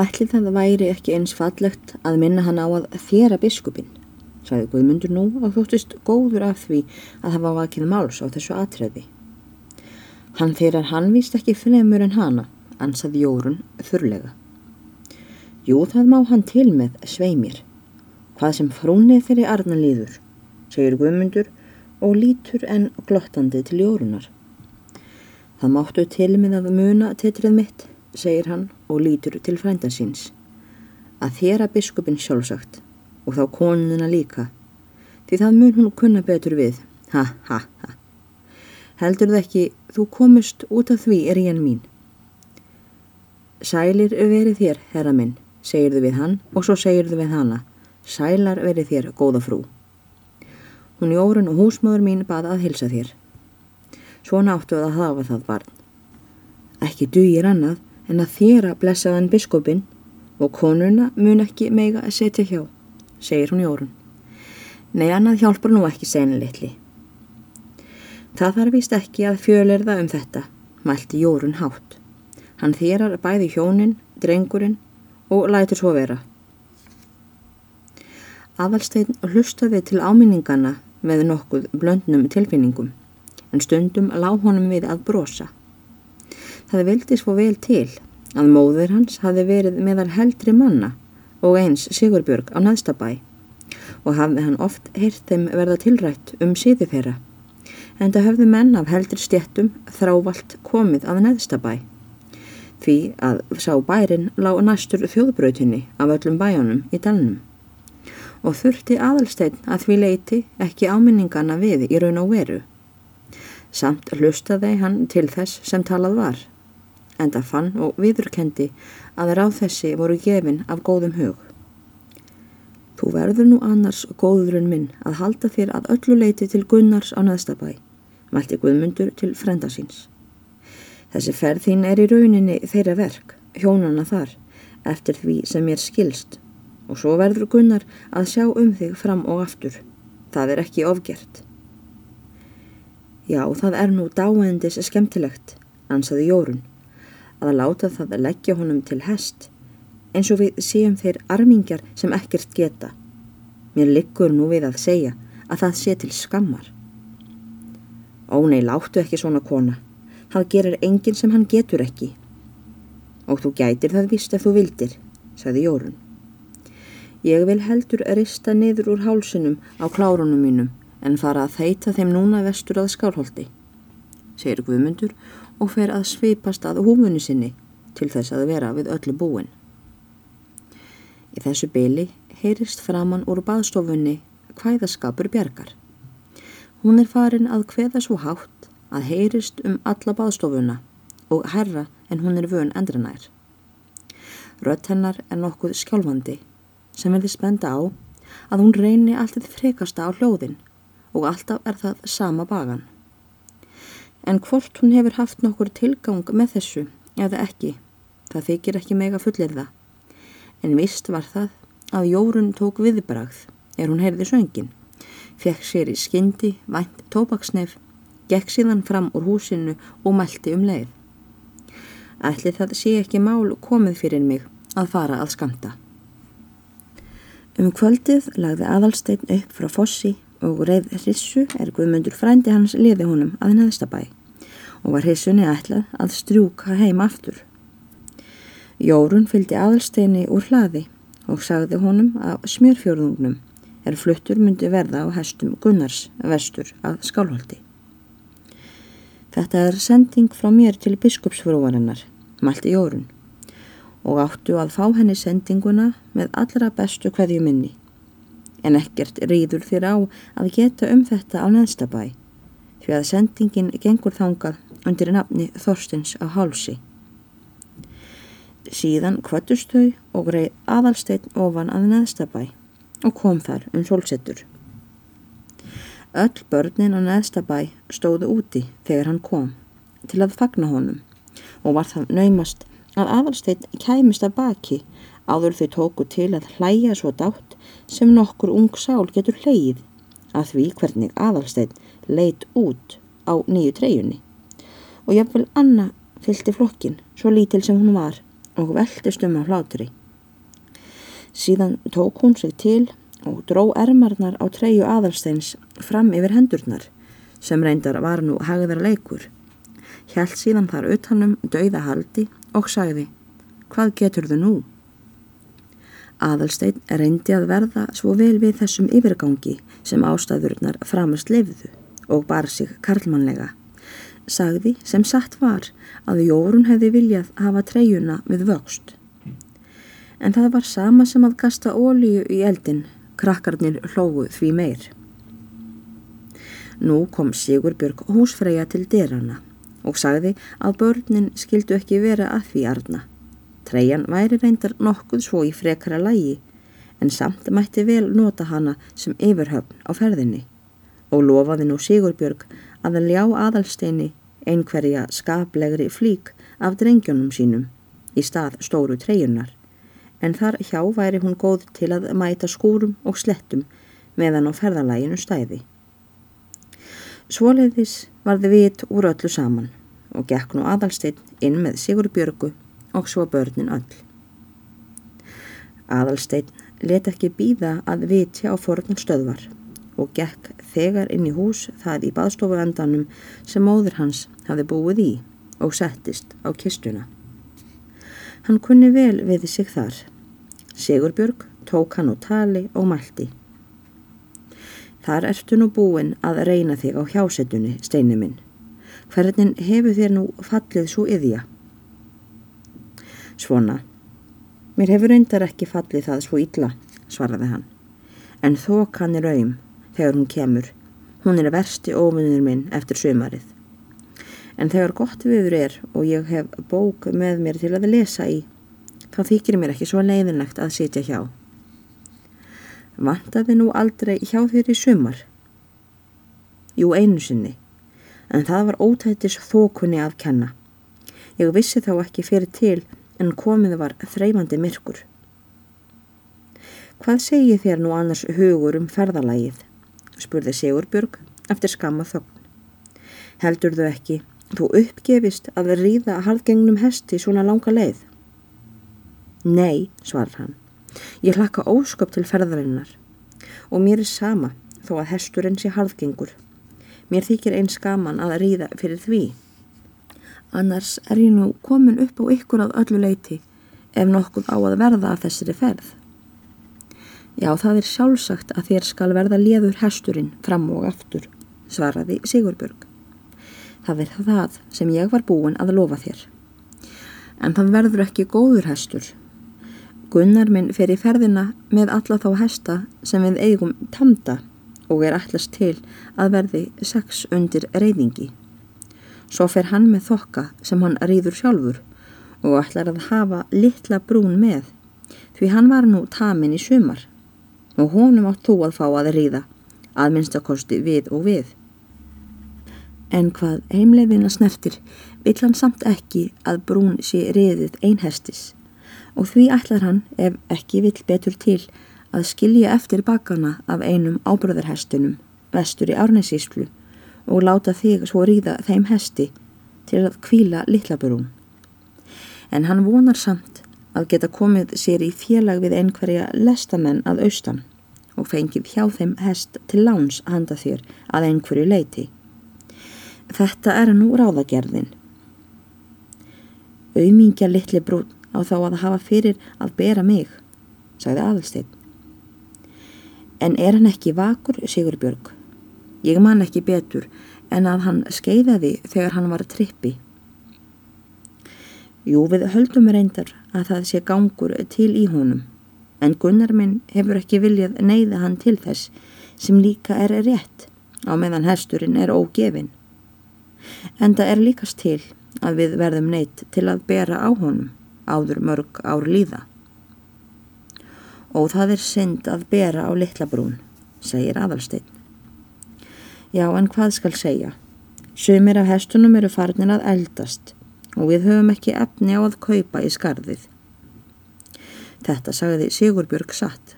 Ætli það væri ekki eins fallegt að minna hann á að þjera biskupin, sagði Guðmundur nú og þóttist góður af því að hafa vakið máls á þessu atriði. Hann þeirrar hann víst ekki fremur en hana, ansaði Jórun þurrlega. Jú, það má hann til með sveimir. Hvað sem frúnið þeirri arna líður, segir Guðmundur og lítur en glottandi til Jórunar. Það máttu til með að muna tetrið mitt, segir hann og lítur til frændan síns. Að þér að biskupin sjálfsagt og þá konuna líka, því það mun hún kunna betur við. Ha, ha, ha. Heldur það ekki, þú komist út af því er ég en mín. Sælir verið þér, herra minn, segir þau við hann og svo segir þau við hana. Sælar verið þér, góða frú. Hún Jórun og húsmaður mín bað að hilsa þér. Svona áttu að hafa það barn. Ekki dugir annað en að þýra blessaðan biskupin og konuna mun ekki meiga að setja hjá, segir hún Jórun. Nei, annað hjálpar nú ekki senu litli. Það þarf vist ekki að fjölerða um þetta, mælti Jórun hátt. Hann þýrar bæði hjónin, drengurinn og lætur svo vera. Aðalstein hlustaði til áminningana með nokkuð blöndnum tilfinningum, en stundum lág honum við að brosa. Það vildi svo vel til að móður hans hafi verið meðal heldri manna og eins Sigurbjörg á næðstabæ og hafði hann oft heyrt þeim verða tilrætt um síði þeirra en það höfðu menn af heldri stjettum þrávalt komið af næðstabæ því að sá bærin lág næstur þjóðbrautinni af öllum bæjónum í dalnum og þurfti aðalstein að því leiti ekki áminningana við í raun og veru. Samt hlustaði hann til þess sem talað var en það fann og viðurkendi að ráð þessi voru gefin af góðum hug. Þú verður nú annars góðurinn minn að halda þér að öllu leiti til Gunnars á næðstabæ, mælti Guðmundur til frenda síns. Þessi ferð þín er í rauninni þeirra verk, hjónana þar, eftir því sem ég er skilst og svo verður Gunnar að sjá um þig fram og aftur. Það er ekki ofgert. Já, það er nú dáendis skemmtilegt, ansaði Jórun að láta það að leggja honum til hest eins og við séum þeir armingjar sem ekkert geta. Mér liggur nú við að segja að það sé til skammar. Ó nei, láttu ekki svona kona. Það gerir enginn sem hann getur ekki. Og þú gætir það vist ef þú vildir, sagði Jórun. Ég vil heldur rista niður úr hálsunum á klárunum mínum en fara að þeita þeim núna vestur að skálholti, segir Guðmundur og fer að svipast að húfunni sinni til þess að vera við öllu búin. Í þessu byli heyrist framann úr baðstofunni hvæðaskapur bjargar. Hún er farin að hveða svo hátt að heyrist um alla baðstofuna og herra en hún er vön endranær. Rött hennar er nokkuð skjálfandi sem verður spenda á að hún reyni alltaf frekasta á hljóðin og alltaf er það sama bagan. En hvort hún hefur haft nokkur tilgang með þessu eða ekki, það þykir ekki mega fullir það. En vist var það að Jórun tók viðbragð er hún heyrði söngin, fekk sér í skyndi, vænt tópaksnef, gekk síðan fram úr húsinu og mælti um leið. Ætli það sé ekki mál komið fyrir mig að fara að skamta. Um kvöldið lagði aðalstein upp frá fossi og reið hrissu er Guðmundur frændi hans liði honum að neðstabæ og var hrissunni ætlað að strjúka heim aftur. Jórun fylgdi aðalsteini úr hlaði og sagði honum að smjörfjörðungnum er fluttur myndi verða á hestum Gunnars vestur að skálholti. Þetta er sending frá mér til biskupsfrúarinnar, mælti Jórun, og áttu að fá henni sendinguna með allra bestu hverju minni en ekkert rýður þér á að geta um þetta á neðstabæ því að sendingin gengur þangað undir nafni Þorstins á hálsi. Síðan kvöttust þau og greið aðalsteinn ofan að neðstabæ og kom þar um solsettur. Öll börnin á neðstabæ stóðu úti þegar hann kom til að fagna honum og var það naumast að aðalsteinn kæmist að baki áður þau tóku til að hlæja svo dátt sem nokkur ung sál getur hleið að því hvernig aðalsteinn leit út á nýju treyjunni og jafnvel Anna fylgti flokkin svo lítil sem hún var og veldist um á hlátri. Síðan tók hún sig til og dró ermarnar á treyu aðalsteins fram yfir hendurnar sem reyndar var nú hagðar leikur. Hjælt síðan þar utanum dauðahaldi og sagði Hvað getur þau nú? Aðalstein reyndi að verða svo vel við þessum yfirgangi sem ástæðurnar framast lefðu og bar sig karlmannlega. Sagði sem satt var að Jórun hefði viljað hafa treyjuna við vöxt. En það var sama sem að kasta ólíu í eldin, krakkarnir hlógu því meir. Nú kom Sigurbjörg húsfreyja til derana og sagði að börnin skildu ekki vera að því arna. Treyjan væri reyndar nokkuð svo í frekara lægi en samt mætti vel nota hana sem yfirhöfn á ferðinni og lofaði nú Sigurbjörg að að ljá aðalsteini einhverja skaplegri flík af drengjónum sínum í stað stóru treyjunar en þar hjá væri hún góð til að mæta skúrum og slettum meðan á ferðalæginu stæði. Svoleiðis varði vit úr öllu saman og gekk nú aðalstein inn með Sigurbjörgu og svo börnin öll. Aðalstein let ekki býða að vitja á fornum stöðvar og gekk þegar inn í hús það í baðstofu endanum sem móður hans hafði búið í og settist á kistuna. Hann kunni vel við sig þar. Sigurbjörg tók hann úr tali og mælti. Þar ertu nú búin að reyna þig á hjásetunni, steinu minn. Hvernig hefur þér nú fallið svo yðja? Svona. Mér hefur reyndar ekki fallið það svo illa, svaraði hann. En þokan er auðum þegar hún kemur. Hún er versti óvinnir minn eftir sömarið. En þegar gott viður er og ég hef bók með mér til að lesa í, þá þykir mér ekki svo leiðinlegt að sitja hjá. Vantaði nú aldrei hjá þér í sömar? Jú, einu sinni. En það var ótættis þókunni að kenna. Ég vissi þá ekki fyrir til en komið var þreymandi myrkur. Hvað segir þér nú annars hugur um ferðalægið? spurði Sigurbjörg eftir skama þögn. Heldur þau ekki, þú uppgefist að ríða harðgengnum hesti svona langa leið? Nei, svarar hann. Ég hlakka ósköp til ferðarinnar og mér er sama þó að hesturinn sé harðgengur. Mér þykir einn skaman að ríða fyrir því annars er ég nú komin upp á ykkur að öllu leiti ef nokkuð á að verða af þessari ferð. Já, það er sjálfsagt að þér skal verða liður hesturinn fram og aftur, svaraði Sigurbjörg. Það er það sem ég var búin að lofa þér. En það verður ekki góður hestur. Gunnar minn fer í ferðina með alla þá hesta sem við eigum tamda og er allast til að verði sex undir reyðingi. Svo fer hann með þokka sem hann rýður sjálfur og ætlar að hafa litla brún með því hann var nú tamin í sumar og honum átt þú að fá að rýða að minnstakosti við og við. En hvað heimleiðina snertir vill hann samt ekki að brún sé reyðið einhestis og því ætlar hann ef ekki vill betur til að skilja eftir bakana af einum ábröðarhestunum vestur í árnesíslu og láta þig svo ríða þeim hesti til að kvíla litlaburún. En hann vonar samt að geta komið sér í félag við einhverja lestamenn að austan og fengið hjá þeim hest til láns handa þér að einhverju leiti. Þetta er nú ráðagerðin. Auðmingja litli brún á þá að hafa fyrir að bera mig, sagði aðalsteinn. En er hann ekki vakur, Sigurbjörg? Ég man ekki betur en að hann skeiðaði þegar hann var trippi. Jú, við höldum reyndar að það sé gangur til í honum, en Gunnar minn hefur ekki viljað neyða hann til þess sem líka er rétt á meðan hesturinn er ógefin. En það er líkast til að við verðum neytt til að bera á honum áður mörg ár líða. Og það er synd að bera á litlabrún, segir aðalsteinn. Já, en hvað skal segja? Sumir af hestunum eru farnir að eldast og við höfum ekki efni á að kaupa í skarðið. Þetta sagði Sigurbjörg satt